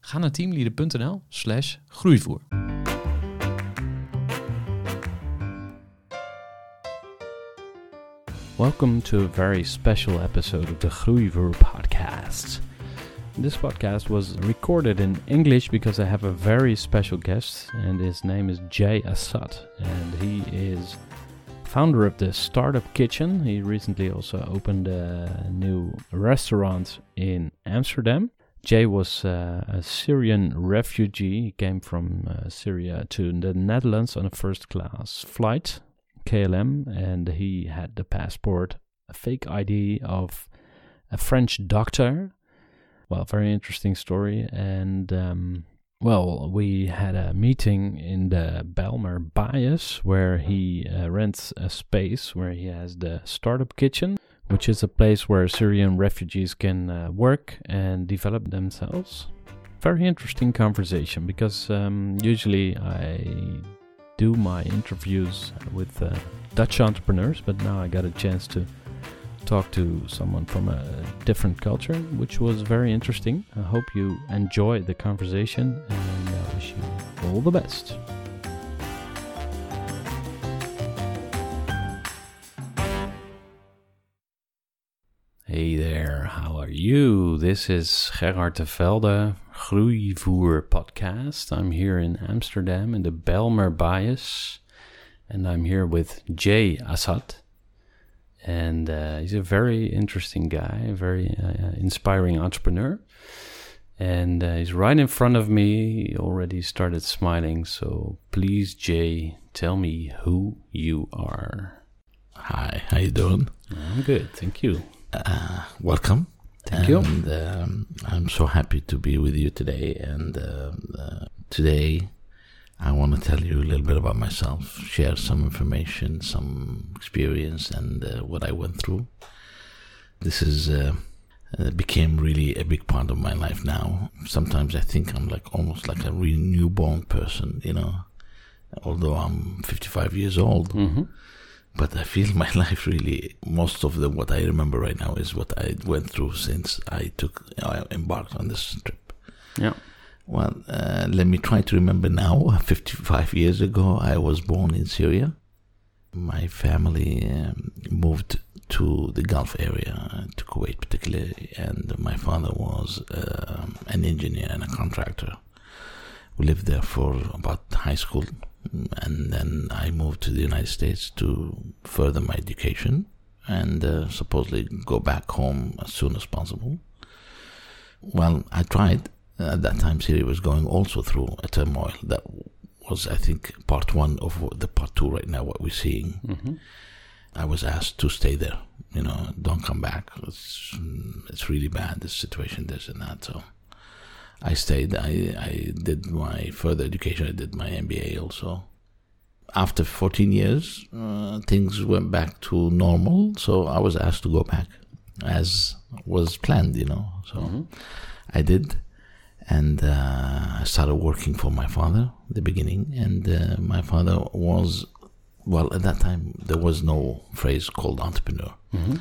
Ga naar teamleader.nl slash groeivoer. Welcome to a very special episode of the Groeivoer podcast. This podcast was recorded in English because I have a very special guest, and his name is Jay Asad, and he is founder of the Startup Kitchen. He recently also opened a new restaurant in Amsterdam. Jay was uh, a Syrian refugee. He came from uh, Syria to the Netherlands on a first class flight, KLM, and he had the passport, a fake ID of a French doctor. Well, very interesting story. And um, well, we had a meeting in the Bijlmer Bajes where he uh, rents a space where he has the startup kitchen which is a place where Syrian refugees can uh, work and develop themselves. Very interesting conversation because um, usually I do my interviews with uh, Dutch entrepreneurs, but now I got a chance to talk to someone from a different culture, which was very interesting. I hope you enjoy the conversation and I wish you all the best. Hey there, how are you? This is Gerhard de Velde, Groeivoer podcast. I'm here in Amsterdam in the Bijlmer Bajes, and I'm here with Jay Asad. And uh, he's a very interesting guy, a very uh, inspiring entrepreneur. And uh, he's right in front of me. He already started smiling. So please, Jay, tell me who you are. Hi, how you doing? I'm good, thank you. Uh, welcome. Thank you. and, Um, I'm so happy to be with you today. And uh, uh, today, I want to tell you a little bit about myself, share some information, some experience, and uh, what I went through. This is uh, uh, became really a big part of my life now. Sometimes I think I'm like almost like a really newborn person, you know. Although I'm 55 years old, Mm-hmm. But I feel my life really most of the what I remember right now is what I went through since I took I embarked on this trip. Yeah. Well, uh, let me try to remember now. 55 years ago, I was born in Syria. My family um, moved to the Gulf area, to Kuwait particularly, and my father was um an engineer and a contractor. We lived there for about high school, and then I moved to the United States to further my education and uh, supposedly go back home as soon as possible. Well, I tried. At that time, Syria was going also through a turmoil that was, I think, part one of the part two right now, what we're seeing. Mm-hmm. I was asked to stay there. You know, don't come back. It's it's really bad. This situation, this and that. So I stayed. I I did my further education. I did my MBA also. After 14 years, uh, things went back to normal. So I was asked to go back, as was planned. You know, so Mm-hmm. I did, and uh, I started working for my father at the beginning. And uh, my father was, well, at that time there was no phrase called entrepreneur, Mm-hmm.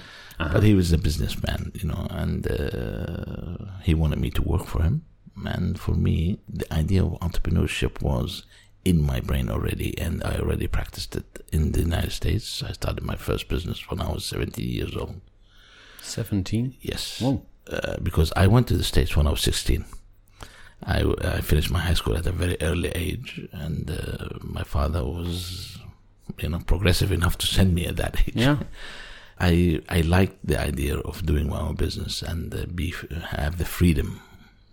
but he was a businessman, you know, and uh, he wanted me to work for him. And for me, the idea of entrepreneurship was in my brain already, and I already practiced it in the United States. I started my first business when I was 17 years old. 17. Yes Whoa. uh, because I went to the States when I was 16. I, I finished my high school at a very early age, and uh, my father was, you know, progressive enough to send me at that age. Yeah. I I liked the idea of doing my own business and uh, be have the freedom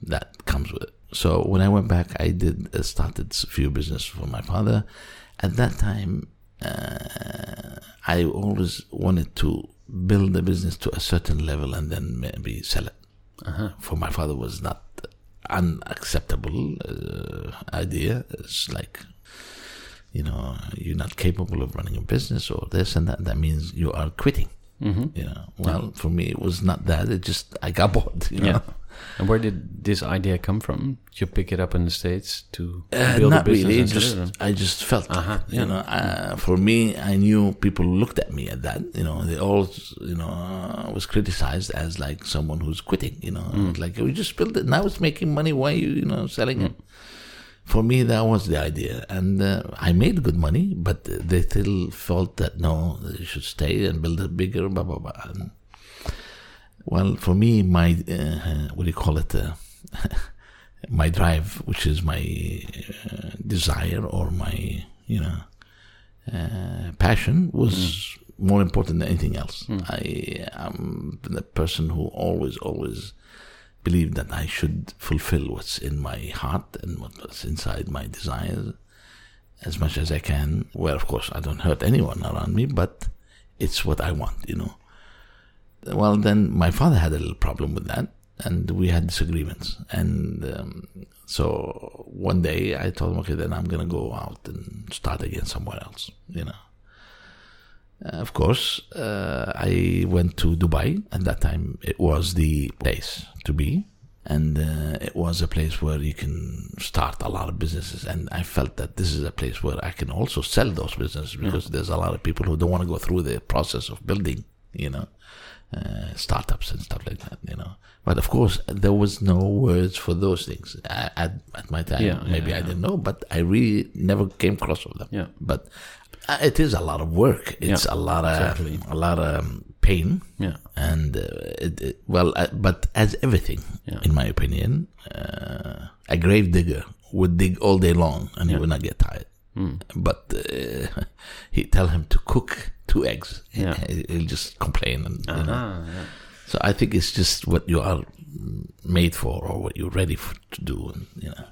that comes with it. So when I went back, I did uh, started a few business for my father. At that time, uh, I always wanted to build the business to a certain level and then maybe sell it. Uh-huh. For my father was not unacceptable uh, idea. It's like you know you're not capable of running a business or this and that. That means you are quitting. Mm-hmm. You know, well, for me it was not that. It just I got bored. You know? Yeah. And where did this idea come from? Did you pick it up in the States to Uh, build a not business really. Just it? I just felt, Uh-huh, you yeah. know. Uh, for me, I knew people looked at me at that. You know, they all, you know, uh, was criticized as like someone who's quitting. You know, Mm. like we just built it. Now it's making money. Why you, you know, selling it? For me, that was the idea, and uh, I made good money. But they still felt that no, they should stay and build it bigger. Blah blah blah. And, well, for me, my uh, what do you call it? Uh, my drive, which is my uh, desire or my you know uh, passion, was more important than anything else. I am the person who always, always believed that I should fulfill what's in my heart and what's inside my desires as much as I can. Where, of course, I don't hurt anyone around me, but it's what I want, you know. Well, then my father had a little problem with that, and we had disagreements. And um, so one day I told him, okay, then I'm going to go out and start again somewhere else, you know. Uh, of course, uh, I went to Dubai. At that time, it was the place to be. And uh, it was a place where you can start a lot of businesses. And I felt that this is a place where I can also sell those businesses because there's a lot of people who don't want to go through the process of building, you know, uh, startups and stuff like that, you know. But of course, there was no words for those things at, at, at my time. Yeah, yeah, Maybe I yeah. didn't know, but I really never came across with them. Yeah. But uh, it is a lot of work. It's Yeah, a lot of exactly. a lot of um, pain. Yeah. And uh, it, it, well, uh, but as everything, Yeah. in my opinion, uh, a grave digger would dig all day long and he would not get tired. Mm. But uh, he tell him to cook two eggs. Yeah. He- He'll just complain. And, you know. Ah, yeah. So I think it's just what you are made for or what you're ready for, to do. And, you know.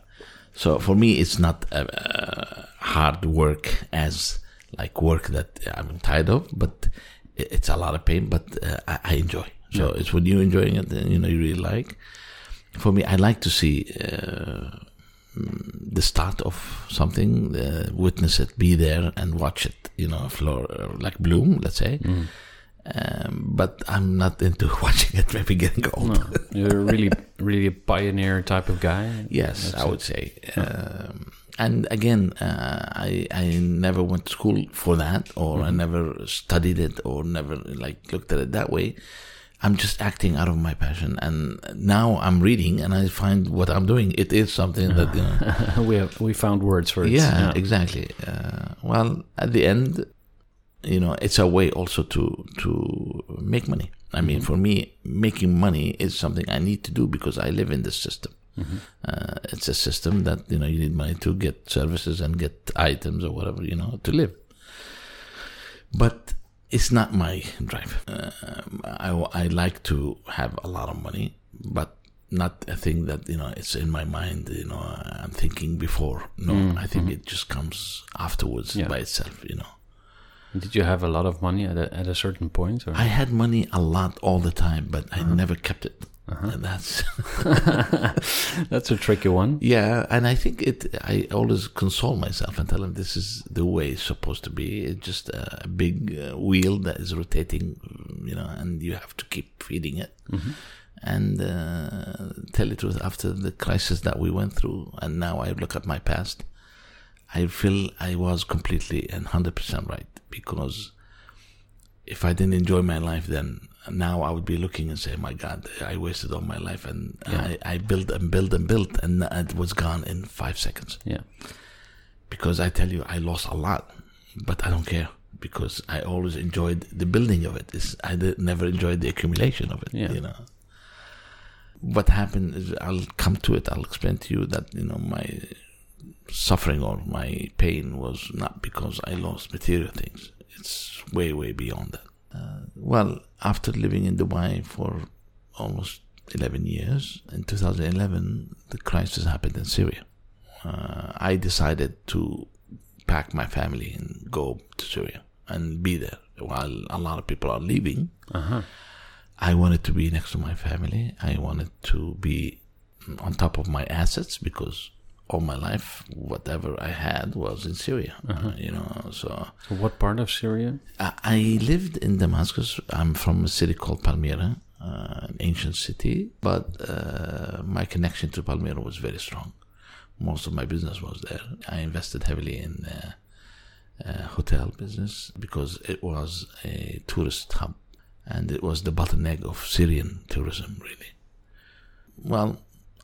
So for me, it's not uh, uh, hard work as like work that I'm tired of, but it's a lot of pain, but uh, I, I enjoy. So it's when you're enjoying it, you know, you really like. For me, I like to see uh, mm, the start of something, uh, witness it, be there and watch it, you know, floor, uh, like bloom, let's say. Um, but I'm not into watching it maybe getting old. No, you're really, really a pioneer type of guy. Yes, I it. would say. Um, and again, uh, I I never went to school for that, or Mm-hmm. I never studied it, or never like looked at it that way. I'm just acting out of my passion, and now I'm reading, and I find what I'm doing. It is something that you know. we have we found words for it. yeah, exactly. Uh, well, at the end, you know, it's a way also to to make money. I mean, for me, making money is something I need to do because I live in this system. Uh, it's a system that you know you need money to get services and get items or whatever you know to live. But it's not my drive. Um, I I like to have a lot of money, but not a thing that you know it's in my mind. You know, I'm thinking before. No, I think it just comes afterwards Yeah. by itself. You know. Did you have a lot of money at a, at a certain point? Or? I had money a lot all the time, but I never kept it. And that's That's a tricky one. yeah, and I think it. I always console myself and tell them this is the way it's supposed to be. It's just a big uh, wheel that is rotating, you know, and you have to keep feeding it. And uh, tell the truth, after the crisis that we went through, and now I look at my past, I feel I was completely and hundred percent right because if I didn't enjoy my life then, now I would be looking and say, "My God, I wasted all my life, and I, I built and built and built, and it was gone in five seconds." Yeah. Because I tell you, I lost a lot, but I don't care because I always enjoyed the building of it. It's, I did, never enjoyed the accumulation of it. Yeah. You know. What happened is, I'll come to it. I'll explain to you that you know my suffering or my pain was not because I lost material things. It's way, way beyond that. Uh, well, after living in Dubai for almost 11 years, in 2011, the crisis happened in Syria. Uh, I decided to pack my family and go to Syria and be there while a lot of people are leaving. Uh-huh. I wanted to be next to my family. I wanted to be on top of my assets because all my life, whatever I had was in Syria. Uh, you know, so So what part of Syria? I, I lived in Damascus. I'm from a city called Palmyra, uh, an ancient city, but uh, my connection to Palmyra was very strong. Most of my business was there. I invested heavily in uh, uh, hotel business because it was a tourist hub and it was the bottleneck of Syrian tourism, really. Well,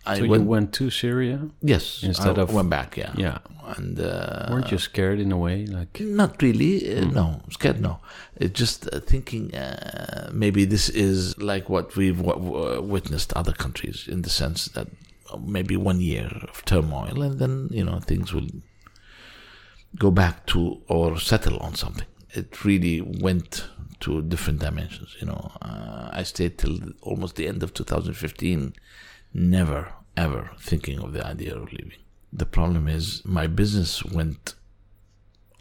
I So went, you went to Syria? yes, instead I of- went back, yeah, Yeah. and uh, Weren't you scared in a way? Like, not really. Uh, No, scared. No, it's just uh, thinking uh, maybe this is like what we've witnessed other countries in the sense that uh, maybe one year of turmoil and then you know things will go back to or settle on something. It really went to different dimensions. You know, uh, I stayed till almost the end of 2015, never ever thinking of the idea of leaving. The problem is my business went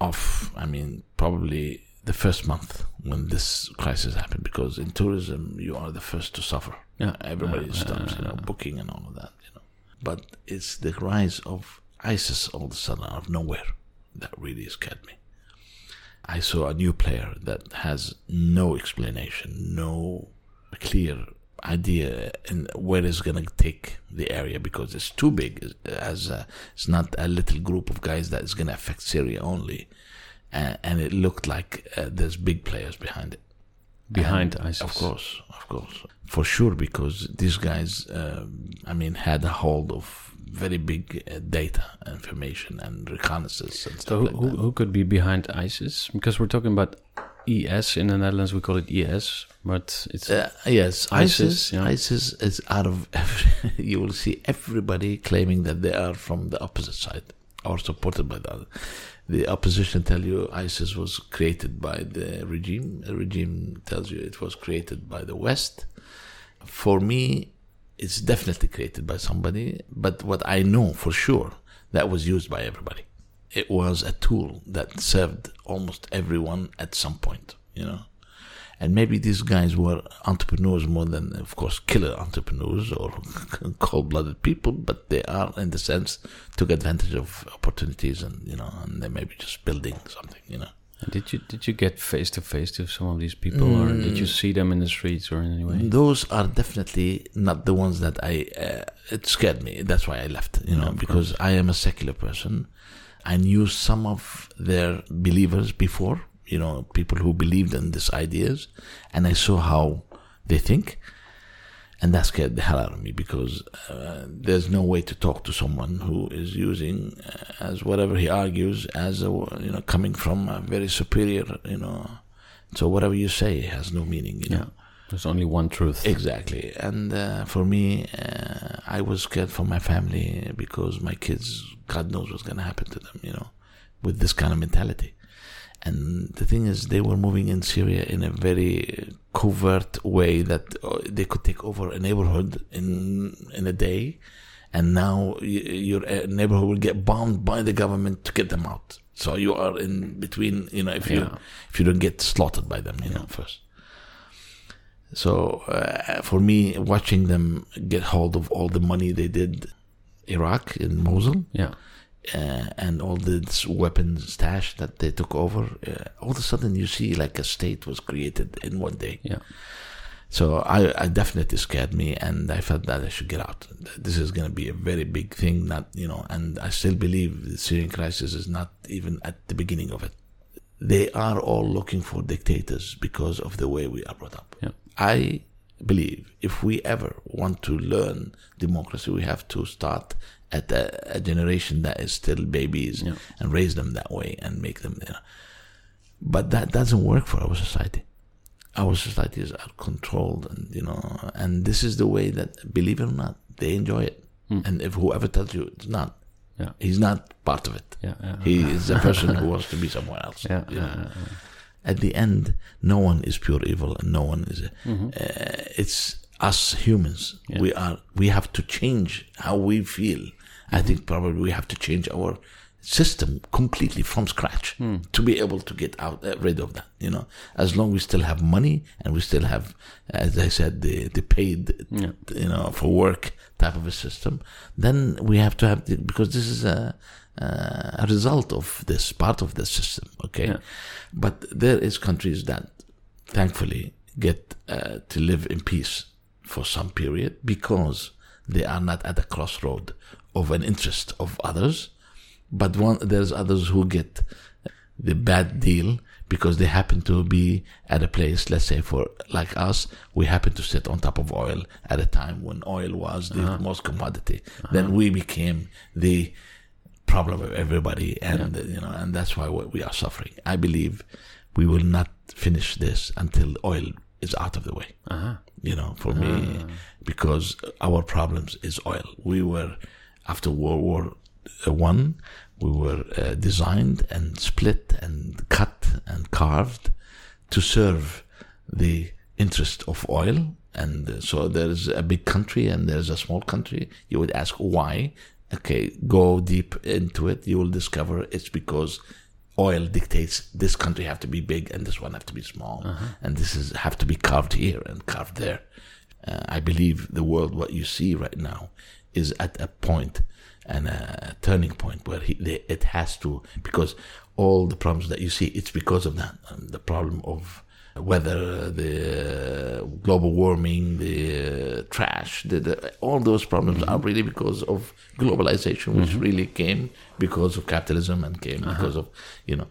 off. I mean, probably the first month when this crisis happened, because in tourism you are the first to suffer. Yeah. everybody Uh, stops, you know, uh, booking and all of that. You know, but it's the rise of ISIS all of a sudden out of nowhere that really scared me. I saw a new player that has no explanation, no clear idea in where it's going to take the area because it's too big. As a, it's not a little group of guys that is going to affect Syria only, and, and it looked like uh, there's big players behind it. behind And, ISIS? Of course, of course, for sure, because these guys, um, I mean, had a hold of very big uh, data information and reconnaissance and So who, like who, who could be behind ISIS? Because we're talking about ES in the Netherlands, we call it ES, but it's Uh, yes, ISIS, ISIS. yeah. ISIS is out of every. you will see everybody claiming that they are from the opposite side or supported by the other. The opposition tell you ISIS was created by the regime. The regime tells you it was created by the West. For me, it's definitely created by somebody. But what I know for sure that was used by everybody. It was a tool that served almost everyone at some point. You know. And maybe these guys were entrepreneurs more than, of course, killer entrepreneurs or cold blooded people, but they are, in the sense, took advantage of opportunities and, you know, and they may be just building something, you know. Did you did you get face to face to some of these people, or did Mm. you see them in the streets or in any way? Those are definitely not the ones that I, uh, it scared me. That's why I left, you know, because I am a secular person. I knew some of their believers before, you know, people who believed in these ideas, and I saw how they think. And that scared the hell out of me because uh, there's no way to talk to someone who is using uh, as whatever he argues as a, you know coming from a very superior you know so whatever you say has no meaning you know there's only one truth. Exactly. And uh, for me, uh, I was scared for my family because my kids, God knows what's going to happen to them, you know, with this kind of mentality. And the thing is, they were moving in Syria in a very covert way that uh, they could take over a neighborhood in in a day, and now your uh, neighborhood will get bombed by the government to get them out. So you are in between, you know, if you Yeah. if you don't get slaughtered by them, you know, first. So uh, for me, watching them get hold of all the money they did, Iraq in Mosul, Yeah, uh, and all this weapons stash that they took over, uh, all of a sudden you see like a state was created in one day. yeah. So I, I definitely scared me, and I felt that I should get out. This is going to be a very big thing, not you know. And I still believe the Syrian crisis is not even at the beginning of it. They are all looking for dictators because of the way we are brought up. Yeah. I believe if we ever want to learn democracy, we have to start at a, a generation that is still babies Yeah. and raise them that way and make them. You know. But that doesn't work for our society. Our societies are controlled, and you know, and this is the way that, believe it or not, they enjoy it. Hmm. And if whoever tells you it's not, Yeah. He's not part of it. Yeah, yeah. He is a person who wants to be somewhere else. Yeah, you know. yeah, yeah. At the end, no one is pure evil, and no one is. Mm-hmm. Uh, it's us humans. We are. We have to change how we feel. I think probably we have to change our system completely from scratch Hmm. to be able to get out uh, rid of that. You know, as long we still have money and we still have, as I said, the the paid, Yeah. you know, for work type of a system, then we have to have the, because this is a a result of this part of the system. Okay, Yeah. but there is countries that thankfully get uh, to live in peace for some period because they are not at the crossroad of an interest of others. But one, there's others who get the bad deal because they happen to be at a place, let's say for like us, we happen to sit on top of oil at a time when oil was the uh-huh. most commodity. Uh-huh. Then we became the problem of everybody, and you know, and that's why we we are suffering. I believe we will not finish this until oil is out of the way. Uh-huh. You know, for uh-huh. me, because our problems is oil. We were after World War One, we were uh, designed and split and cut and carved to serve the interest of oil. And uh, so there's a big country and there's a small country. You would ask why. Okay, go deep into it. You will discover it's because oil dictates this country have to be big and this one have to be small, and this is have to be carved here and carved there. Uh, I believe the world, what you see right now, is at a point and a turning point where he, they, it has to because all the problems that you see, it's because of that. Um, the problem of weather, the global warming, the uh, trash, the, the, all those problems are really because of globalization, which really came because of capitalism and came because of, you know,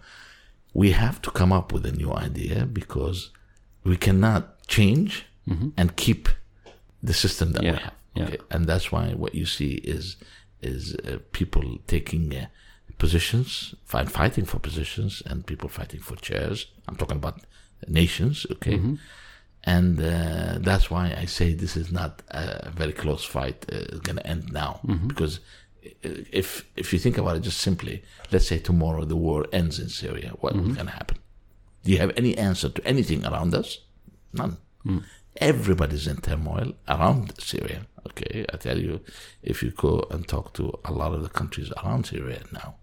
we have to come up with a new idea because we cannot change and keep the system that Yeah, we have. Yeah. Okay? And that's why what you see is is uh, people taking uh, positions, fight, fighting for positions, and people fighting for chairs. I'm talking about nations, okay? And uh, that's why I say this is not a very close fight. Uh, it's going to end now because uh, if if you think about it just simply, let's say tomorrow the war ends in Syria, what is going to happen? Do you have any answer to anything around us? None. Everybody's in turmoil around Syria. Okay, I tell you, if you go and talk to a lot of the countries around Syria now,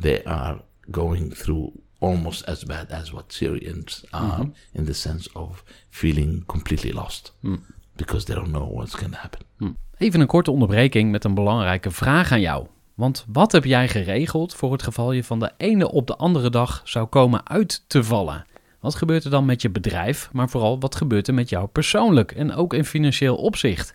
they are going through almost as bad as what Syrians are in the sense of feeling completely lost because they don't know what's going to happen. Even een korte onderbreking met een belangrijke vraag aan jou. Want wat heb jij geregeld voor het geval je van de ene op de andere dag zou komen uit te vallen? Wat gebeurt er dan met je bedrijf, maar vooral wat gebeurt er met jou persoonlijk en ook in financieel opzicht?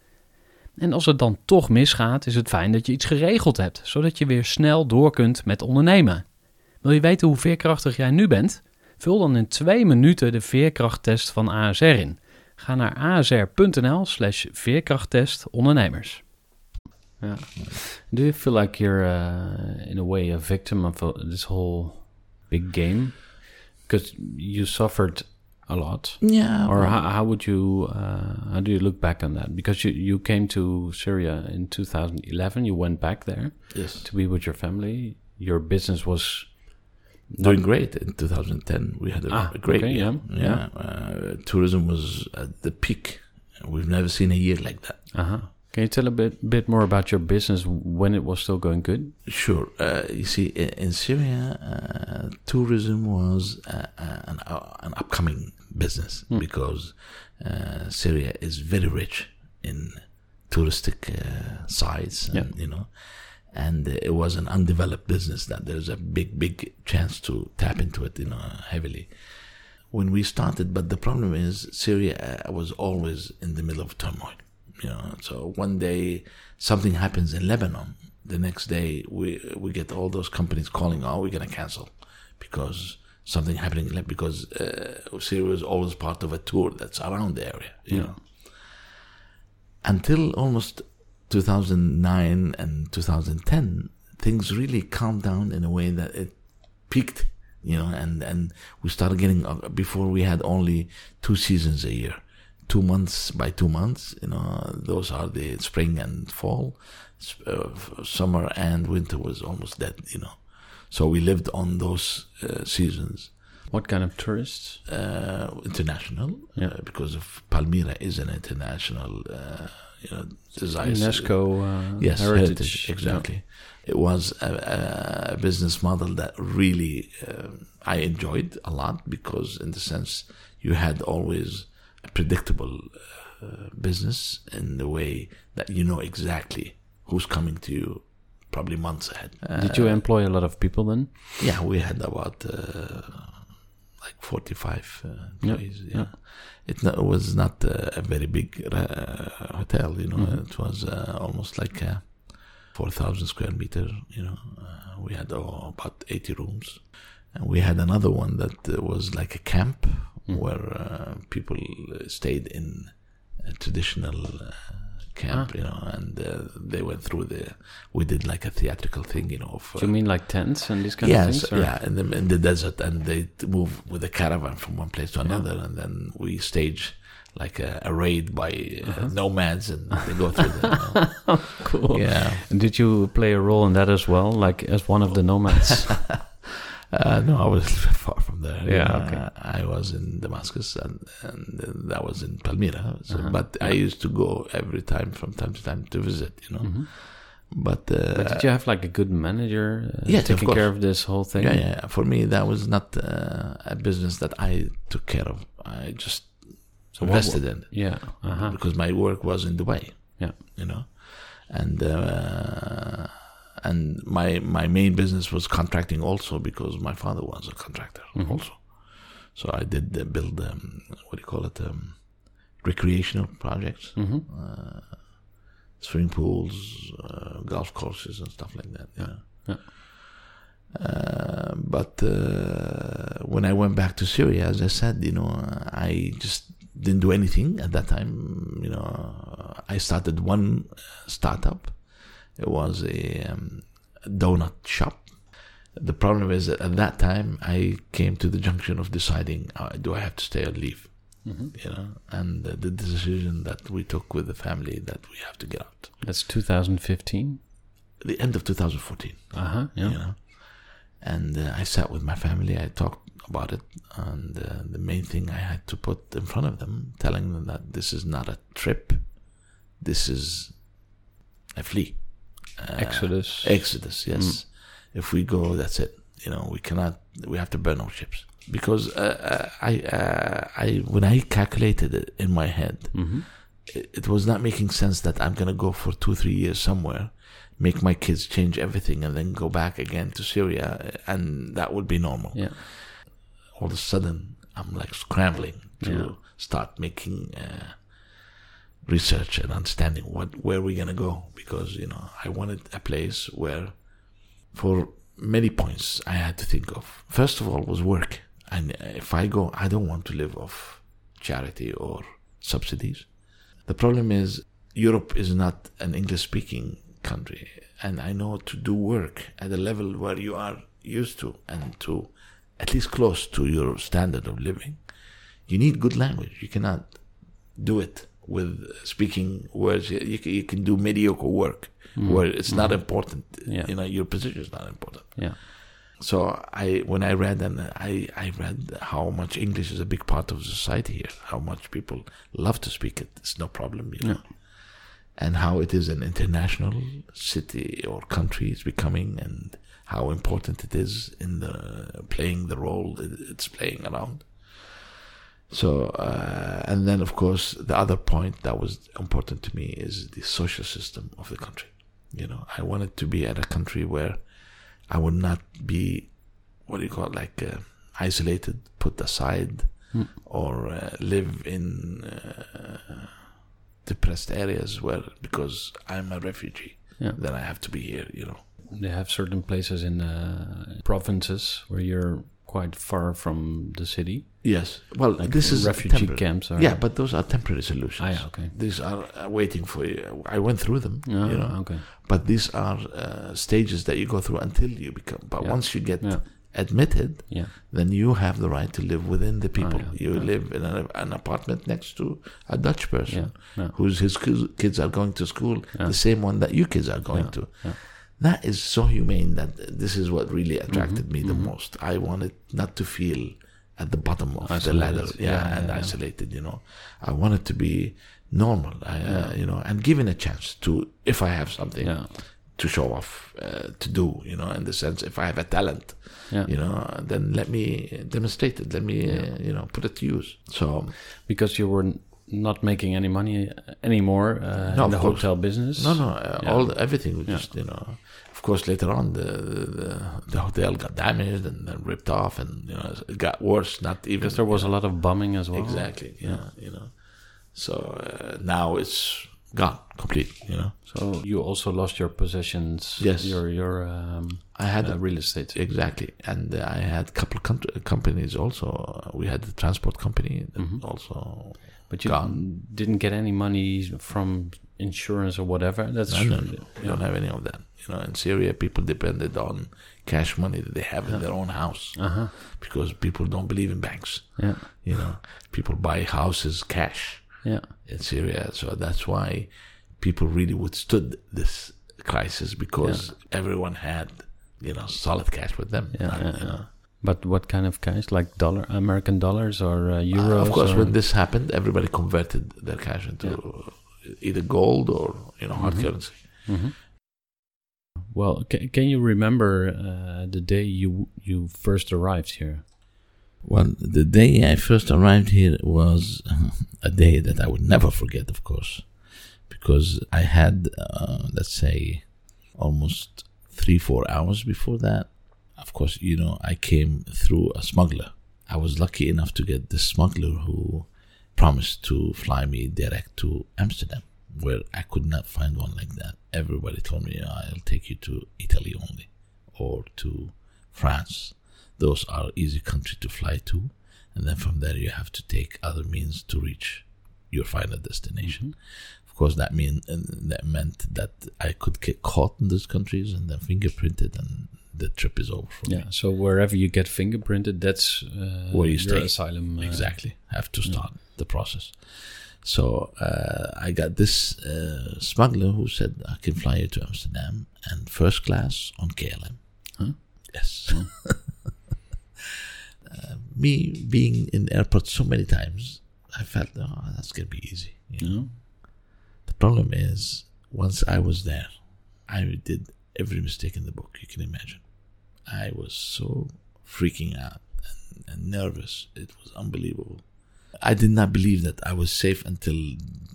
En als het dan toch misgaat, is het fijn dat je iets geregeld hebt, zodat je weer snel door kunt met ondernemen. Wil je weten hoe veerkrachtig jij nu bent? Vul dan in twee minuten de veerkrachttest van ASR in. Ga naar asr.nl slash veerkrachttest ondernemers. Do you feel like you're, uh, in a way, a victim of uh, this whole big game? Because you suffered a lot. Yeah. Or how, how would you, uh, how do you look back on that? Because you, you came to Syria in 2011, you went back there yes. to be with your family. Your business was Doing great in 2010. We had a, Ah, a great okay, year. yeah, Yeah. Uh, tourism was at the peak. We've never seen a year like that. Uh-huh. Can you tell a bit bit more about your business when it was still going good? Sure. Uh, you see, in, in Syria, uh, tourism was uh, uh, an, uh, an upcoming business because uh, Syria is very rich in touristic uh, sites, and, you know, and it was an undeveloped business that there's a big, big chance to tap into it, you know, heavily. When we started, but the problem is Syria uh, was always in the middle of turmoil. You know, so one day something happens in Lebanon, the next day we we get all those companies calling, "Oh, we're gonna cancel because something happening." like, Because uh, Syria was always part of a tour that's around the area, you know. Until almost 2009 and 2010, things really calmed down in a way that it peaked, you know, and and we started getting uh, before we had only two seasons a year, two months by two months. You know, those are the spring and fall, uh, summer and winter was almost dead. You know, so we lived on those uh, seasons. What kind of tourists? Uh, international, Yeah. uh, because of Palmyra is an international, uh, you know. UNESCO uh, yes, heritage. heritage, exactly. It was a, a business model that really um I enjoyed a lot because, in the sense, you had always a predictable uh, business in the way that you know exactly who's coming to you, probably months ahead. Uh, Did you employ a lot of people then? yeah, we had about uh, like 45 uh, employees. Yeah. yeah. It, no- it was not uh, a very big uh, hotel, you know. It was uh, almost like uh, 4,000 square meter, you know. Uh, we had oh, about 80 rooms. And we had another one that uh, was like a camp where uh, people uh, stayed in a traditional uh, camp, you know, and uh, they went through the. We did like a theatrical thing, you know. Of, Do you mean like tents and these kind yes, of things? or- yeah, in the in the desert, and they move with a caravan from one place to another, and then we stage like a, a raid by uh, Uh-huh. nomads, and they go through the. Cool. yeah, And did you play a role in that as well, like as one of the nomads? uh, no, I was far from there. Yeah, Uh, okay. I was in Damascus, and and that was in Palmyra. So, Uh-huh. But I used to go every time, from time to time, to visit. You know, but, uh, Mm-hmm. but did you have like a good manager uh, Yes, taking course. care of this whole thing? Yeah, yeah. For me, that was not uh, a business that I took care of. I just So invested in. Yeah. Uh-huh. because my work was in Dubai. Yeah. you know, and uh, and my my main business was contracting also because my father was a contractor Mm-hmm. also. So I did uh, build um, what do you call it um, recreational projects, Mm-hmm. uh, swimming pools, uh, golf courses, and stuff like that. Yeah. Yeah. Uh, but uh, when I went back to Syria, as I said, you know, I just didn't do anything at that time. You know, I started one startup. It was a um, donut shop. The problem is that at that time I came to the junction of deciding: uh, do I have to stay or leave? You know, and uh, the decision that we took with the family that we have to get out. That's 2015. The end of 2014. Uh-huh. Yeah. you know. And uh, I sat with my family. I talked about it, and uh, the main thing I had to put in front of them, telling them that this is not a trip. This is a flee. Uh, Exodus. Exodus. Yes. If we go, that's it. You know, we cannot. We have to burn our ships because uh, uh, I, uh, I, when I calculated it in my head, it, it was not making sense that I'm gonna go for two, three years somewhere, make my kids change everything, and then go back again to Syria, and that would be normal. Yeah. All of a sudden, I'm like scrambling to Yeah. start making uh, research and understanding what where we're gonna go because you know I wanted a place where, for many points, I had to think of. First of all, was work, and if I go, I don't want to live off charity or subsidies. The problem is Europe is not an English speaking country, and I know to do work at a level where you are used to and to at least close to your standard of living, you need good language. You cannot do it with speaking words. You, you can- do mediocre work hmm. where it's not hmm. important. Yeah. You know, your position is not important. Yeah. So I, when I read and I, I read how much English is a big part of society here, how much people love to speak it. It's no problem, you know, and how it is an international city or country is becoming, and how important it is in the playing the role it's playing around. So, uh, and then of course the other point that was important to me is the social system of the country. You know, I wanted to be at a country where I would not be, what do you call it, like uh, isolated, put aside, or uh, live in uh, depressed areas where because I'm a refugee. Yeah. then I have to be here. You know. They have certain places in uh, provinces where you're quite far from the city. Yes. Well, Like this is refugee temporary. camps. Are, Yeah, but those are temporary solutions. Ah, yeah, okay. These are uh, waiting for you. I went through them. Yeah, you know. okay. But these are uh, stages that you go through until you become. But Yeah. once you get Yeah. admitted, Yeah. then you have the right to live within the people. yeah, you live in an, an apartment next to a Dutch person whose his kids kids are going to school, the same one that you kids are going Yeah, to. Yeah. That is so humane that this is what really attracted Mm-hmm, me the most. I wanted not to feel at the bottom of the ladder, yeah, Yeah, and yeah, yeah. isolated. You know, I wanted to be normal, I, uh, you know, and given a chance to, if I have something Yeah. to show off, uh, to do, you know, in the sense, if I have a talent, Yeah. you know, then let me demonstrate it. Let me, uh, you know, put it to use. So, Because you were not making any money anymore uh, No, in the course. hotel business. no, no, uh, Yeah. all everything was Yeah. just, you know. Of course, later on, the, the the hotel got damaged and then ripped off, and you know, it got worse. Not even Because there was a lot of bombing as well. exactly, yeah, you know. So uh, now it's gone, complete. You know, So you also lost your possessions. Yes. Your your um, I had uh, real estate. Exactly, and uh, I had a couple of companies also. Uh, we had the transport company Mm-hmm. also. But you Gone. didn't get any money from insurance or whatever. That's No, no, no, we don't have any of that. You know, in Syria, people depended on cash money that they have in their own house Uh huh. because people don't believe in banks. Yeah. You know, people buy houses cash Yeah. in Syria, so that's why people really withstood this crisis because everyone had, you know, solid cash with them. Yeah, Not, yeah, you yeah. know. But what kind of cash? Like dollar, American dollars or uh, Uh, euros? of course, or- when this happened, everybody converted their cash into either gold or you know hard Mhm. currency. Well, can, can you remember uh, the day you you first arrived here? Well, the day I first arrived here was a day that I would never forget, of course, because I had, uh, let's say, almost three, four hours before that. Of course, you know, I came through a smuggler. I was lucky enough to get the smuggler who promised to fly me direct to Amsterdam, where I could not find one like that. Everybody told me, oh, I'll take you to Italy only or to France those are easy country to fly to and then from there you have to take other means to reach your final destination mm-hmm. of course that mean that meant that i could get caught in those countries and then fingerprinted and the trip is over for Yeah. So wherever you get fingerprinted, that's uh, Where you stay. asylum. uh, exactly have to start the process so uh, i got this uh, smuggler who said i can fly you to amsterdam and first class on klm Huh? yes Uh, me being in the airport so many times, I felt, oh, that's gonna be easy. you know. No? The problem is, once I was there, I did every mistake in the book you can imagine. I was so freaking out and, and nervous. It was unbelievable. I did not believe that I was safe until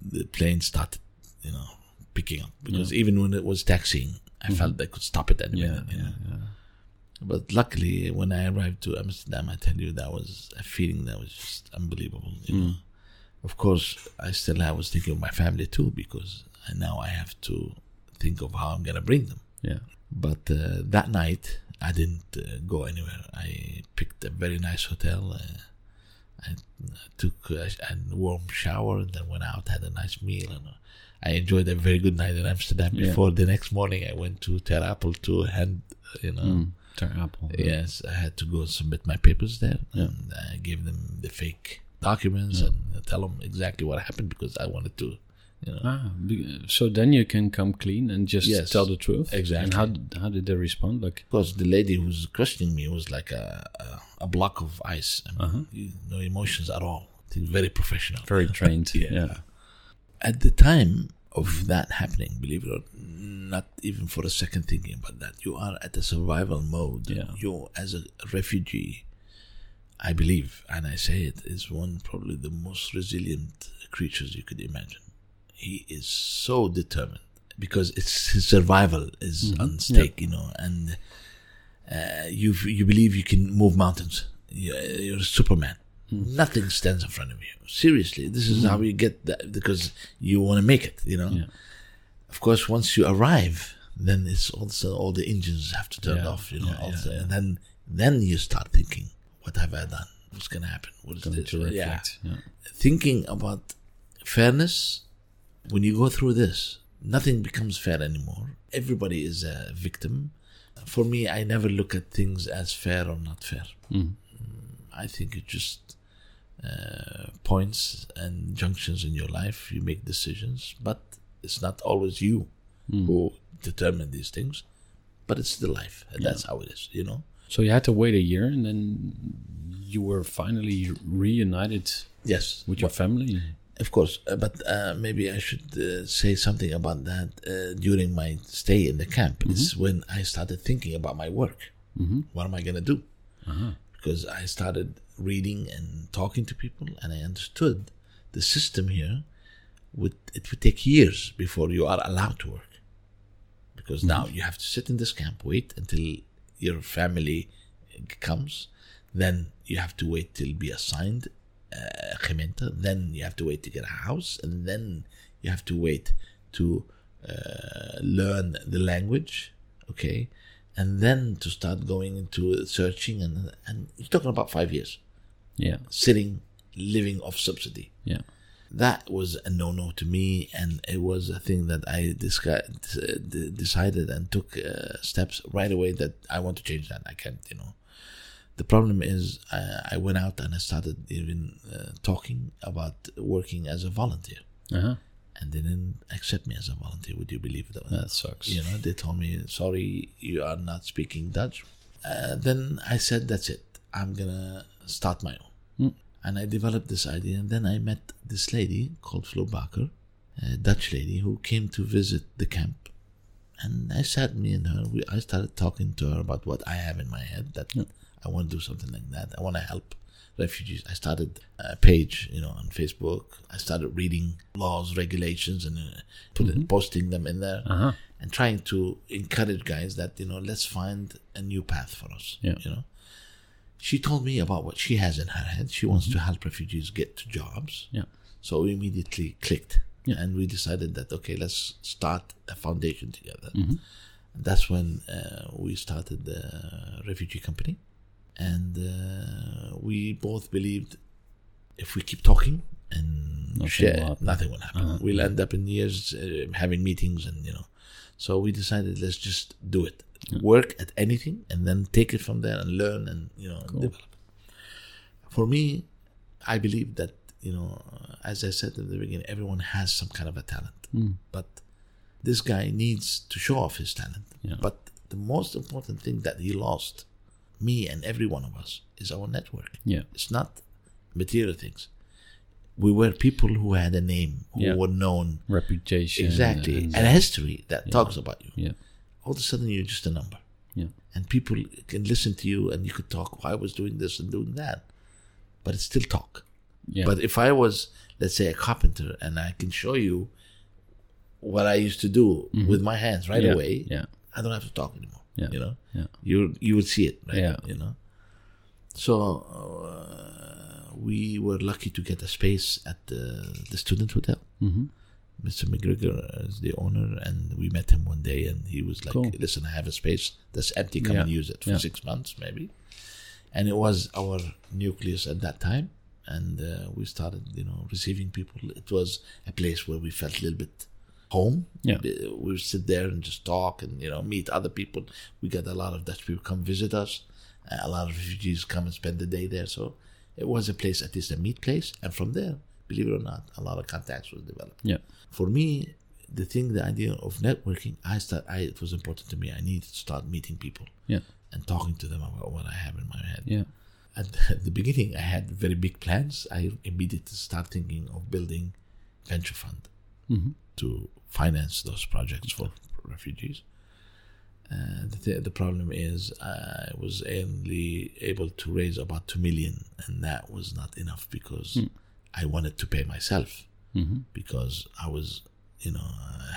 the plane started, you know, picking up. Because even when it was taxiing, I felt I could stop it any Yeah. minute. you Yeah. know. yeah. But luckily, when I arrived to Amsterdam, I tell you that was a feeling that was just unbelievable. You know? Of course, I still I was thinking of my family too because I, now I have to think of how I'm gonna bring them. Yeah. But uh, that night, I didn't uh, go anywhere. I picked a very nice hotel. Uh, I, I took a, a warm shower and then went out, had a nice meal, and uh, I enjoyed a very good night in Amsterdam. Yeah. Before the next morning, I went to Ter Apel to hand, you know. Mm. Ter Apel. Yes, I had to go submit my papers there, Yeah. and I gave them the fake documents and tell them exactly what happened because I wanted to, you know. Ah, so then you can come clean and just Yes, tell the truth. exactly. And how how did they respond? Like, Because the lady who's questioning me was like a a, a block of ice, I mean, Uh-huh. you- no emotions at all. Very professional. very trained. Yeah. yeah. At the time of that happening, believe it or not, even for a second thinking about that, you are at a survival mode. Yeah. You, as a refugee, I believe, and I say it, is one probably the most resilient creatures you could imagine. He is so determined because it's his survival is mm-hmm. on stake, you know, and uh, you you believe you can move mountains. You're, you're Superman. Hmm. Nothing stands in front of you. Seriously, this is how hmm. you get that because you want to make it. You know. Yeah. Of course, once you arrive, then it's also all the engines have to turn Yeah, off, you know. also, And then then you start thinking, what have I done? What's gonna happen? What is Going this? to Yeah. Yeah. Thinking about fairness, when you go through this, nothing becomes fair anymore. Everybody is a victim. For me, I never look at things as fair or not fair. Mm. I think it's just uh, points and junctions in your life. You make decisions, but it's not always you Mm. who determine these things. But it's the life, and that's how it is. You know. So you had to wait a year, and then you were finally reunited Yes, with your family. Of course, uh, but uh, maybe I should uh, say something about that uh, during my stay in the camp. It's when I started thinking about my work. Mm-hmm. What am I going to do? Uh-huh. Because I started reading and talking to people, and I understood the system here. Would it would take years before you are allowed to work? Because now you have to sit in this camp, wait until your family comes, then you have to wait till be assigned uh. Then you have to wait to get a house, and then you have to wait to uh, learn the language, okay, and then to start going into searching, and and you're talking about five years Yeah. sitting, living off subsidy. Yeah. That was a no-no to me, and it was a thing that I disca- uh, d- decided and took uh, steps right away that I want to change that. I can't, you know. The problem is, uh, I went out and I started even uh, talking about working as a volunteer, Uh-huh. and they didn't accept me as a volunteer. Would you believe that? That sucks. You know, they told me, "Sorry, you are not speaking Dutch." Uh, then I said, "That's it. I'm gonna start my own." Mm. And I developed this idea, and then I met this lady called Fleur Bakker, a Dutch lady who came to visit the camp. And I sat me and her. We, I started talking to her about what I have in my head that I want to do something like that. I want to help refugees. I started a page, you know, on Facebook. I started reading laws, regulations, and uh, put it, posting them in there Uh-huh. and trying to encourage guys that you know let's find a new path for us Yeah. you know she told me about what she has in her head she wants to help refugees get to jobs Yeah. so we immediately clicked Yeah. and we decided that okay let's start a foundation together Mhm. that's when uh, we started the refugee company and uh, we both believed if we keep talking and Nothing share, will happen. nothing will happen. Uh-huh. We'll end up in years uh, having meetings and you know. So we decided let's just do it, work at anything, and then take it from there and learn and you know develop. For me, I believe that you know, as I said in the beginning, everyone has some kind of a talent, Mm. but this guy needs to show off his talent. Yeah. But the most important thing that he lost, me and every one of us, is our network. Yeah. It's not material things. We were people who had a name, who Yeah. were known Reputation. exactly, and- and a history that talks about you. yeah. All of a sudden, you're just a number, Yeah. and people can listen to you, and you could talk. "Oh, I was doing this and doing that, but it's still talk. Yeah. But if I was, let's say, a carpenter, and I can show you what I used to do with my hands right Mm-hmm. yeah. away, Yeah. I don't have to talk anymore. Yeah. You know, Yeah. you you would see it, right? Yeah. You know. So uh, we were lucky to get a space at the, the student hotel. Mm-hmm. Mr. MacGregor is the owner, and we met him one day, and he was like, Cool. "Listen, I have a space that's empty. Come Yeah. and use it for Yeah. six months, maybe." And it was our nucleus at that time, and uh, we started, you know, receiving people. It was a place where we felt a little bit home. Yeah. We would sit there and just talk, and you know, meet other people. We got a lot of Dutch people come visit us. Uh, a lot of refugees come and spend the day there. So it was a place, at least a meet place, and from there, believe it or not, a lot of contacts was developed Yeah. for me, the thing, the idea of networking, I start. I it was important to me. I needed to start meeting people Yeah. and talking to them about what I have in my head. Yeah. At, at the beginning, I had very big plans. I immediately start thinking of building venture fund Mm-hmm. to finance those projects for refugees. Uh, the, th- the problem is I was only able to raise about two million, and that was not enough because I wanted to pay myself Mm-hmm. because I was, you know,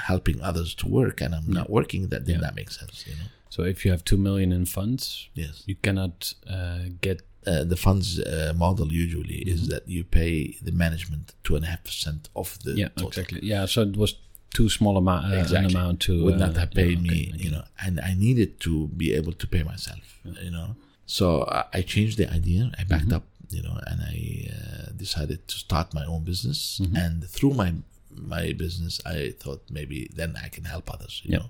helping others to work, and I'm not working. That did Yeah. not make sense, you know. So if you have two million in funds, Yes, you cannot uh, get. uh, the funds uh, model usually is that you pay the management two and a half percent of the Yeah. total. Exactly. Yeah. So it was too small amount, uh, an amount to would not uh, have paid yeah, me, okay, you know, and I needed to be able to pay myself, you know. So I, I changed the idea. I backed up, you know, and I uh, decided to start my own business. And through my my business, I thought maybe then I can help others, you Yeah. know.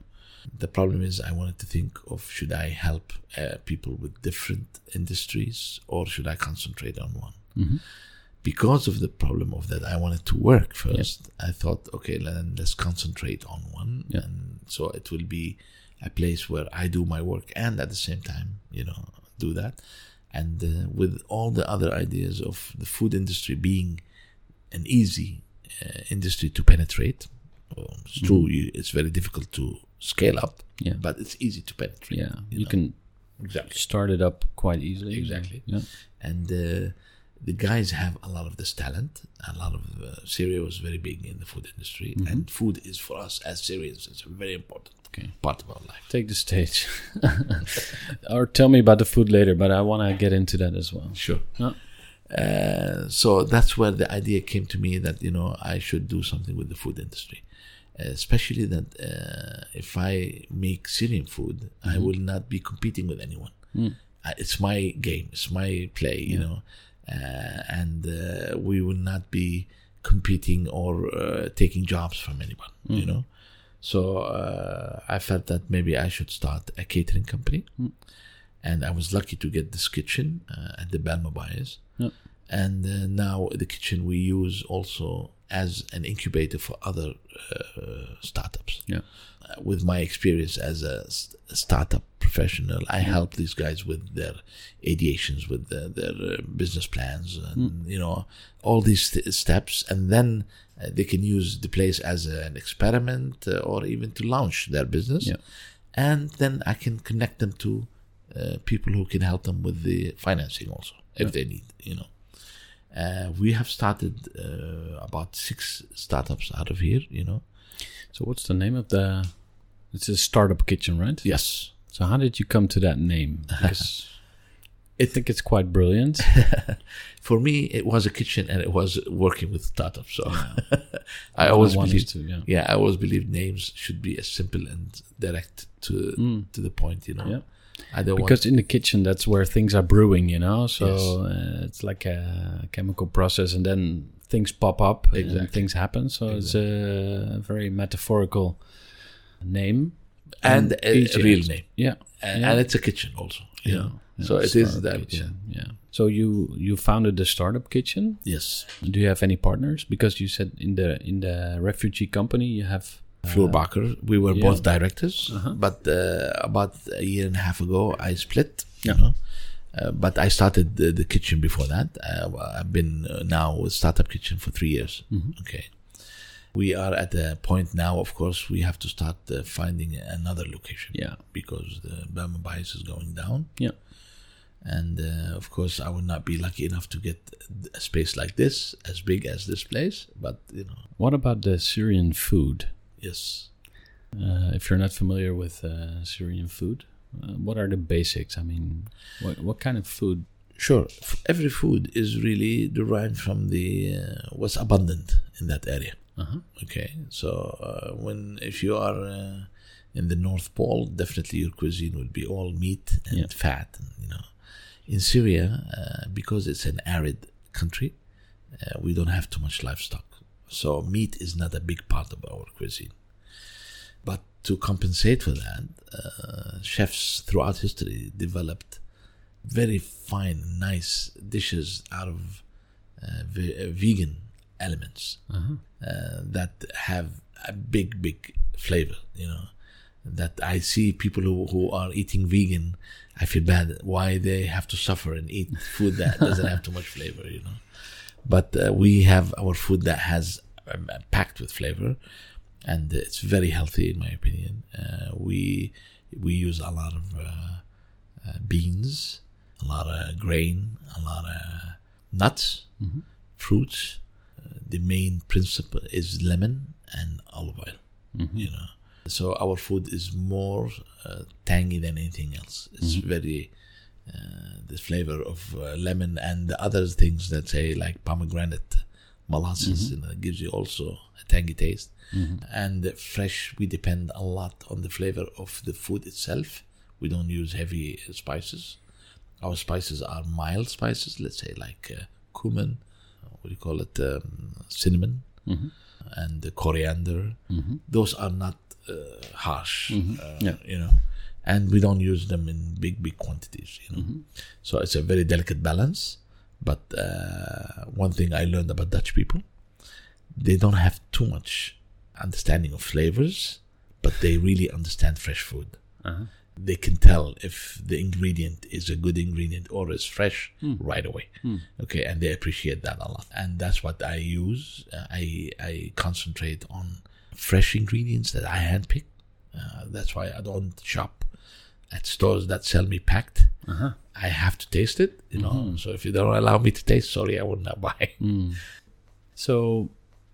The problem is, I wanted to think of should I help uh, people with different industries or should I concentrate on one? because of the problem of that, I wanted to work first. I thought, okay, then let's concentrate on one, Yeah. and so it will be a place where I do my work and at the same time, you know, do that. And uh, with all the other ideas of the food industry being an easy uh, industry to penetrate, well, it's true, you, it's very difficult to scale up, Yeah. but it's easy to penetrate. yeah, you, know. can exactly start it up quite easily. Exactly. Yeah. and uh, the guys have a lot of this talent. A lot of uh, Syria was very big in the food industry, and food is for us as Syrians, it's a very important Okay. part of our life. Take the stage, or tell me about the food later. But I want to get into that as well. Sure. Yeah. Uh, so that's where the idea came to me that you know I should do something with the food industry, especially that uh, if I make Syrian food, I will not be competing with anyone. Uh, it's my game, it's my play, you know, uh, and uh, we will not be competing or uh, taking jobs from anyone, you know. So uh, I felt that maybe I should start a catering company, and I was lucky to get this kitchen uh, at the Bijlmer Yeah. and uh, now the kitchen we use also as an incubator for other uh, startups. Yeah. Uh, with my experience as a, st- startup professional, I help these guys with their ideations, with their, their uh, business plans, and you know all these st- steps, and then uh, they can use the place as an experiment uh, or even to launch their business. Yeah. And then I can connect them to uh, people who can help them with the financing also if they need, you know. Uh, we have started uh, about six startups out of here, you know. So what's the name of the? It's a startup kitchen, right? Yes. So how did you come to that name? Because I think it's quite brilliant. For me, it was a kitchen and it was working with startups. So I always is believed, to, yeah. yeah, I always believed names should be as simple and direct to to the point, you know. Mm. Yeah. I don't Because in the kitchen, that's where things are brewing, you know. So uh, it's like a chemical process, and then things pop up and things happen. So it's a very metaphorical name want and a, real name, Yeah, and, Yeah. and it's a kitchen also. You know? Yeah, so it is that. Kitchen, yeah. So you you founded the startup kitchen. Yes. Do you have any partners? Because you said in the in the refugee company you have. Fleur Bakker. We were yeah. both directors, but uh, about a year and a half ago, I split. Yeah. You know? Uh, but I started the, the kitchen before that. Uh, I've been uh, now with Startup Kitchen for three years. Okay. We are at a point now, of course, we have to start uh, finding another location. Yeah. Because the Bijlmer Bajes is going down. Yeah. And uh, of course, I would not be lucky enough to get a space like this, as big as this place. But, you know, What about the Syrian food? Yes. Uh, if you're not familiar with uh, Syrian food, uh, what are the basics? I mean, what what kind of food? Sure. Every food is really derived from the uh, what's abundant in that area. Uh-huh. Okay, so uh, when if you are uh, in the North Pole, definitely your cuisine would be all meat and Yeah. fat. And, you know, in Syria, uh, because it's an arid country, uh, we don't have too much livestock, so meat is not a big part of our cuisine. But to compensate for that, uh, chefs throughout history developed very fine, nice dishes out of uh, ve- uh, vegan elements Uh-huh. uh, that have a big, big flavor. You know, that I see people who, who are eating vegan. I feel bad why they have to suffer and eat food that doesn't have too much flavor. You know, but uh, we have our food that has um, packed with flavor, and it's very healthy in my opinion. Uh, we we use a lot of uh, uh, beans, a lot of grain, a lot of nuts, fruits. Uh, the main principle is lemon and olive oil. You know, so our food is more uh, tangy than anything else. It's very uh, the flavor of uh, lemon and the other things that say like pomegranate molasses, and it gives you also a tangy taste. And fresh, we depend a lot on the flavor of the food itself. We don't use heavy spices. Our spices are mild spices, let's say like uh, cumin, what do you call it, um, cinnamon, and the coriander. Those are not uh, harsh, uh, Yeah. you know, and we don't use them in big, big quantities, you know. So it's a very delicate balance. But uh, one thing I learned about Dutch people, they don't have too much understanding of flavors, but they really understand fresh food. Uh-huh. They can tell if the ingredient is a good ingredient or is fresh right away. Okay, and they appreciate that a lot, and that's what I use. Uh, I I concentrate on fresh ingredients that I handpick. Uh, that's why I don't shop at stores that sell me packed. Uh-huh. I have to taste it, you know. So if you don't allow me to taste, sorry, I would not buy. So,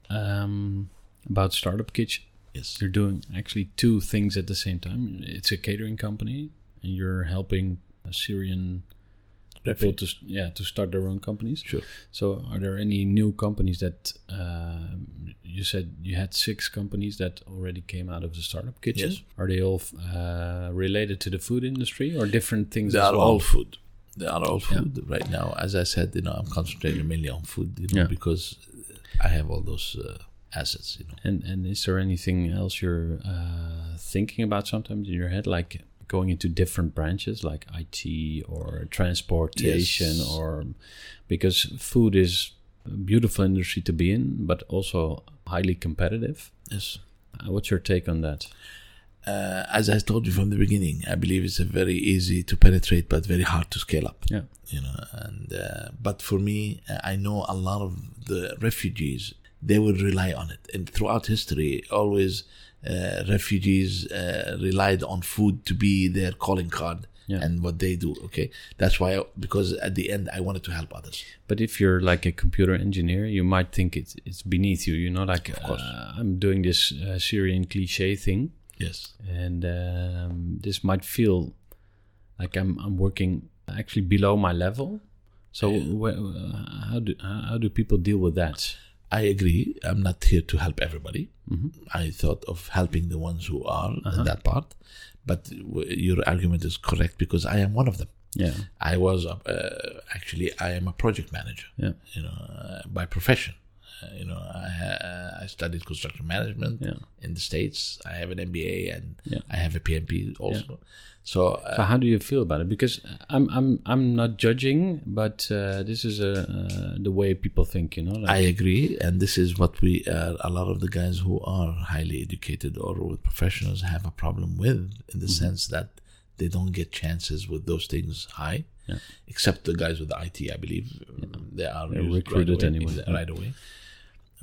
um, about Startup Kitchen, Yes. you're doing actually two things at the same time. It's a catering company, and you're helping a Syrian people to yeah to start their own companies. Sure. So, are there any new companies that uh, you said you had six companies that already came out of the Startup Kitchen? Yes. Are they all uh, related to the food industry or different things? They are well? all food. They are all food right now. As I said, you know, I'm concentrating mainly on food, you know, Yeah. because I have all those uh, assets, you know. And and is there anything else you're uh, thinking about sometimes in your head, like going into different branches, like IT or transportation, Yes. or because food is a beautiful industry to be in, but also highly competitive. Yes. Uh, what's your take on that? Uh, as I told you from the beginning, I believe it's a very easy to penetrate, but very hard to scale up. Yeah. you know and uh, but for me uh, i know a lot of the refugees they would rely on it and throughout history always refugees uh, relied on food to be their calling card Yeah. and what they do okay that's why I, because at the end i wanted to help others But if you're like a computer engineer, you might think it's it's beneath you. You know, like course. uh, I'm doing this uh, Syrian cliche thing. yes and um, this might feel like I'm I'm working actually below my level. So wh- uh, how do how do people deal with that? I agree i'm not here to help everybody i thought of helping the ones who are in that part but w- your argument is correct because i am one of them Yeah, I was uh, actually I am a project manager. Yeah. You know, uh, by profession. Uh, you know, I ha- I studied construction management Yeah. in the states. I have an MBA and Yeah. I have a PMP also. So uh, so how do you feel about it? Because I'm I'm I'm not judging, but uh, this is a uh, the way people think. You know, like, I agree, and this is what we uh, a lot of the guys who are highly educated or with professionals have a problem with, in the sense that they don't get chances with those things high. Yeah. Except the guys with the IT, I believe they are recruited right away, anyway. right away.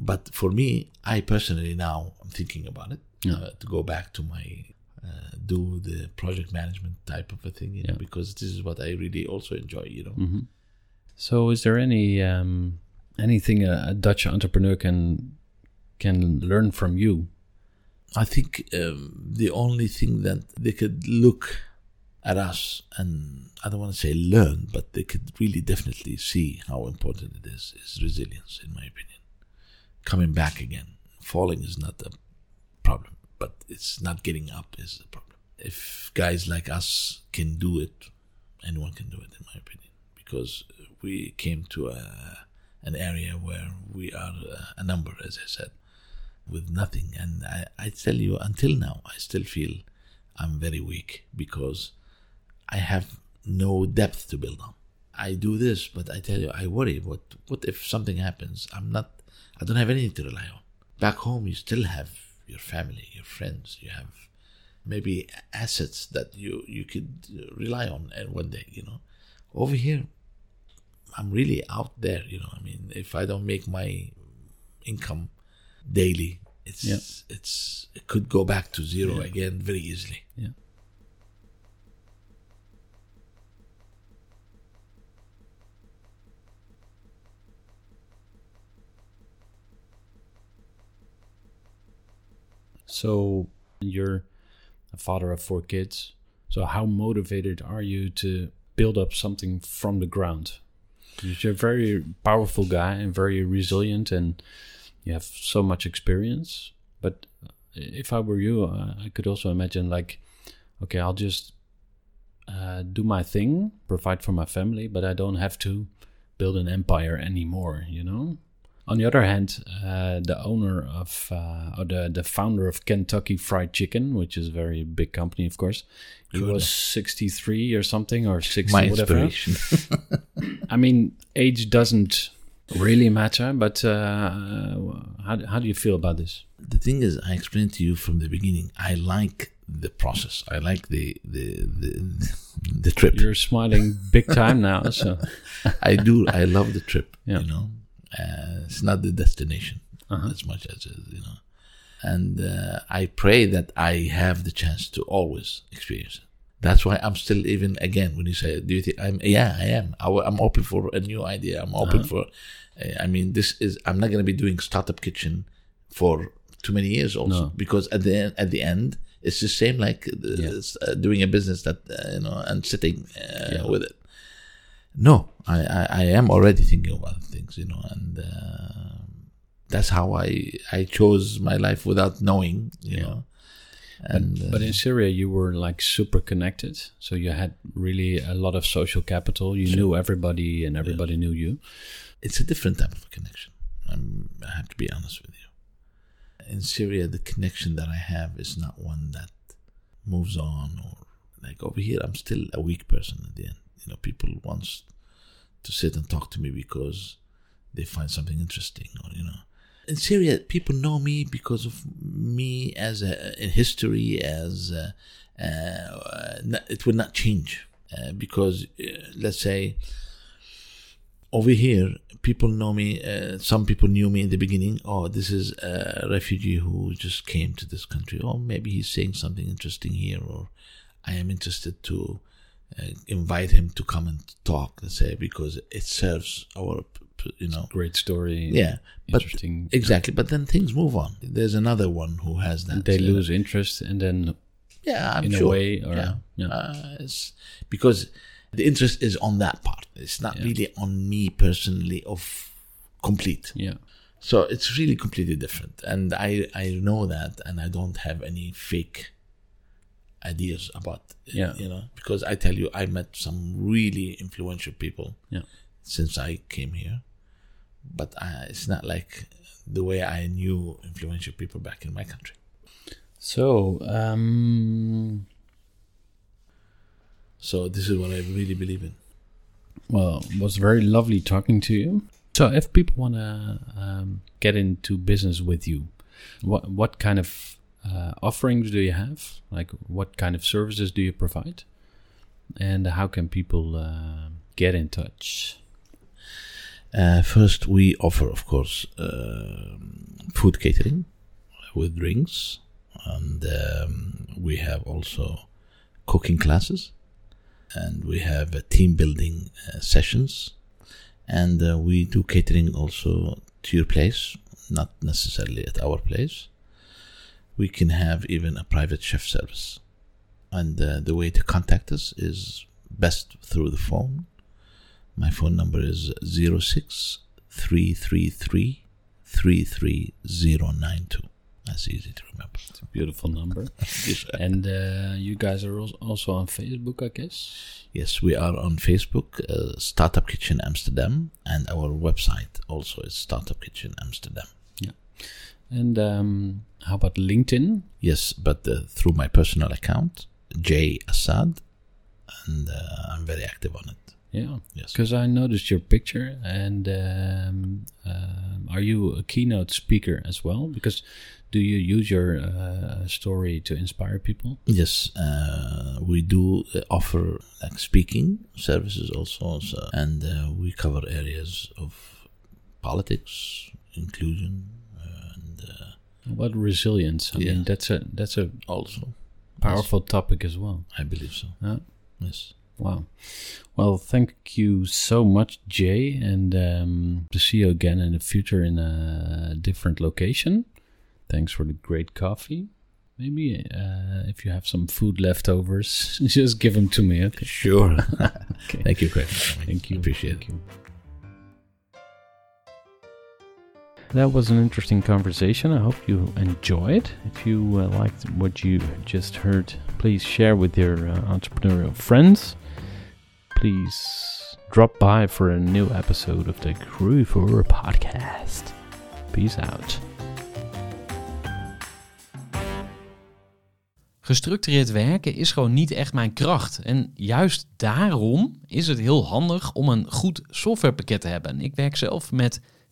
But for me, I personally now I'm thinking about it uh, to go back to my uh, do the project management type of a thing, you know, because this is what I really also enjoy, you know. Mhm. So, is there any um, anything a, a Dutch entrepreneur can can learn from you? I think um, the only thing that they could look at us and I don't want to say learn, but they could really definitely see how important it is is resilience, in my opinion. Coming back again, falling is not a problem, but it's not getting up is the problem. If guys like us can do it, anyone can do it, in my opinion, because we came to a, an area where we are a number, as I said with nothing. And I, I tell you, until now, I still feel I'm very weak because I have no depth to build on. I do this, but I tell you, I worry. What what if something happens? I'm not. I don't have anything to rely on. Back home, you still have your family, your friends. You have maybe assets that you you could uh, rely on and one day. You know, over here, I'm really out there. You know, I mean, if I don't make my income daily, it's Yeah. it's it could go back to zero Yeah. again very easily. Yeah. So you're a father of four kids. So how motivated are you to build up something from the ground? You're a very powerful guy and very resilient, and you have so much experience. But if I were you, uh, I could also imagine like, okay, I'll just uh, do my thing, provide for my family, but I don't have to build an empire anymore. You know. On the other hand, uh, the owner of uh, or the the founder of Kentucky Fried Chicken, which is a very big company, of course, he Good. was sixty three or something or sixty, My whatever. inspiration. I mean, age doesn't really matter, but uh, how how do you feel about this? the thing is, I explained to you from the beginning. I like the process. I like the the the, the trip. You're smiling big time now, so I do. I love the trip. Yeah. You know, uh, it's not the destination Uh-huh. as much as you know. And uh, I pray that I have the chance to always experience it. That's why I'm still even again when you say, "Do you think I'm?" Yeah, I am. I, am open for a new idea. I'm open Uh-huh. for. Uh, I mean, this is. I'm not going to be doing startup kitchen for too many years also No. because at the end, at the end, it's the same like uh, Yeah. uh, doing a business that uh, you know and sitting uh, Yeah. with it. No, I, I, I am already thinking about things, you know, and uh, that's how I I chose my life without knowing, you Yeah. know. And But uh, in Syria, you were like super connected, so you had really a lot of social capital. You knew everybody, and everybody knew you. it's a different type of connection. I'm, I have to be honest with you. In Syria, the connection that I have is not one that moves on or like over here. I'm still a weak person at the end. You know, people wants to sit and talk to me because they find something interesting, or you know. In Syria, people know me because of me as a in history as a, uh, it will not change uh, because uh, let's say over here people know me uh, some people knew me in the beginning oh this is a refugee who just came to this country or maybe he's saying something interesting here or i am interested to uh, invite him to come and talk let's say because it serves our you know. Great story. yeah but exactly. But then things move on. There's another one who has that. They lose interest, and then yeah i'm in sure. a way, or yeah, yeah. Uh, it's because the interest is on that part. It's not Yeah. really on me personally of complete. Yeah. So it's really completely different, and I I know that, and I don't have any fake ideas about it, Yeah. you know because I tell you I met some really influential people Yeah. since I came here, but I, it's not like the way I knew influential people back in my country. So, um, So this is what I really believe in. well, it was very lovely talking to you. So, if people want to um, get into business with you, what what kind of uh, offerings do you have? Like, what kind of services do you provide? And how can people uh, get in touch? Uh, first, we offer, of course, um food catering with drinks, and um, we have also cooking classes, and we have uh, team building uh, sessions, and uh, we do catering also to your place, not necessarily at our place. We can have even a private chef service, and uh, the way to contact us is best through the phone. My phone number is 06 333 33092. That's easy to remember. It's a beautiful number. and uh, you guys are also on Facebook, I guess. Yes, we are on Facebook, uh, Startup Kitchen Amsterdam, and our website also is Startup Kitchen Amsterdam. And um, how about LinkedIn? Yes, but uh, through my personal account, Jay Asad, and uh, I'm very active on it. Yeah, Yes. because I noticed your picture. And um, um are you a keynote speaker as well? Because do you use your uh, story to inspire people? Yes, uh, we do uh, offer like speaking services also, so, and uh, we cover areas of politics, inclusion, uh, about resilience? I Yeah. mean, that's a that's a also powerful topic as well. I believe so. Yeah. Yes. Wow. Well, thank you so much, Jay, and um, to see you again in the future in a different location. Thanks for the great coffee. Maybe uh, if you have some food leftovers, just give them to me. Okay. Sure. Okay. Thank you, Craig. Thank you. Appreciate Thank it. you. That was an interesting conversation. I hope you enjoyed. If you uh, liked what you just heard, please share with your uh, entrepreneurial friends. Please drop by for a new episode of the Groover podcast. Peace out. Gestructureerd werken is gewoon niet echt mijn kracht. En juist daarom is het heel handig om een goed softwarepakket te hebben. Ik werk zelf met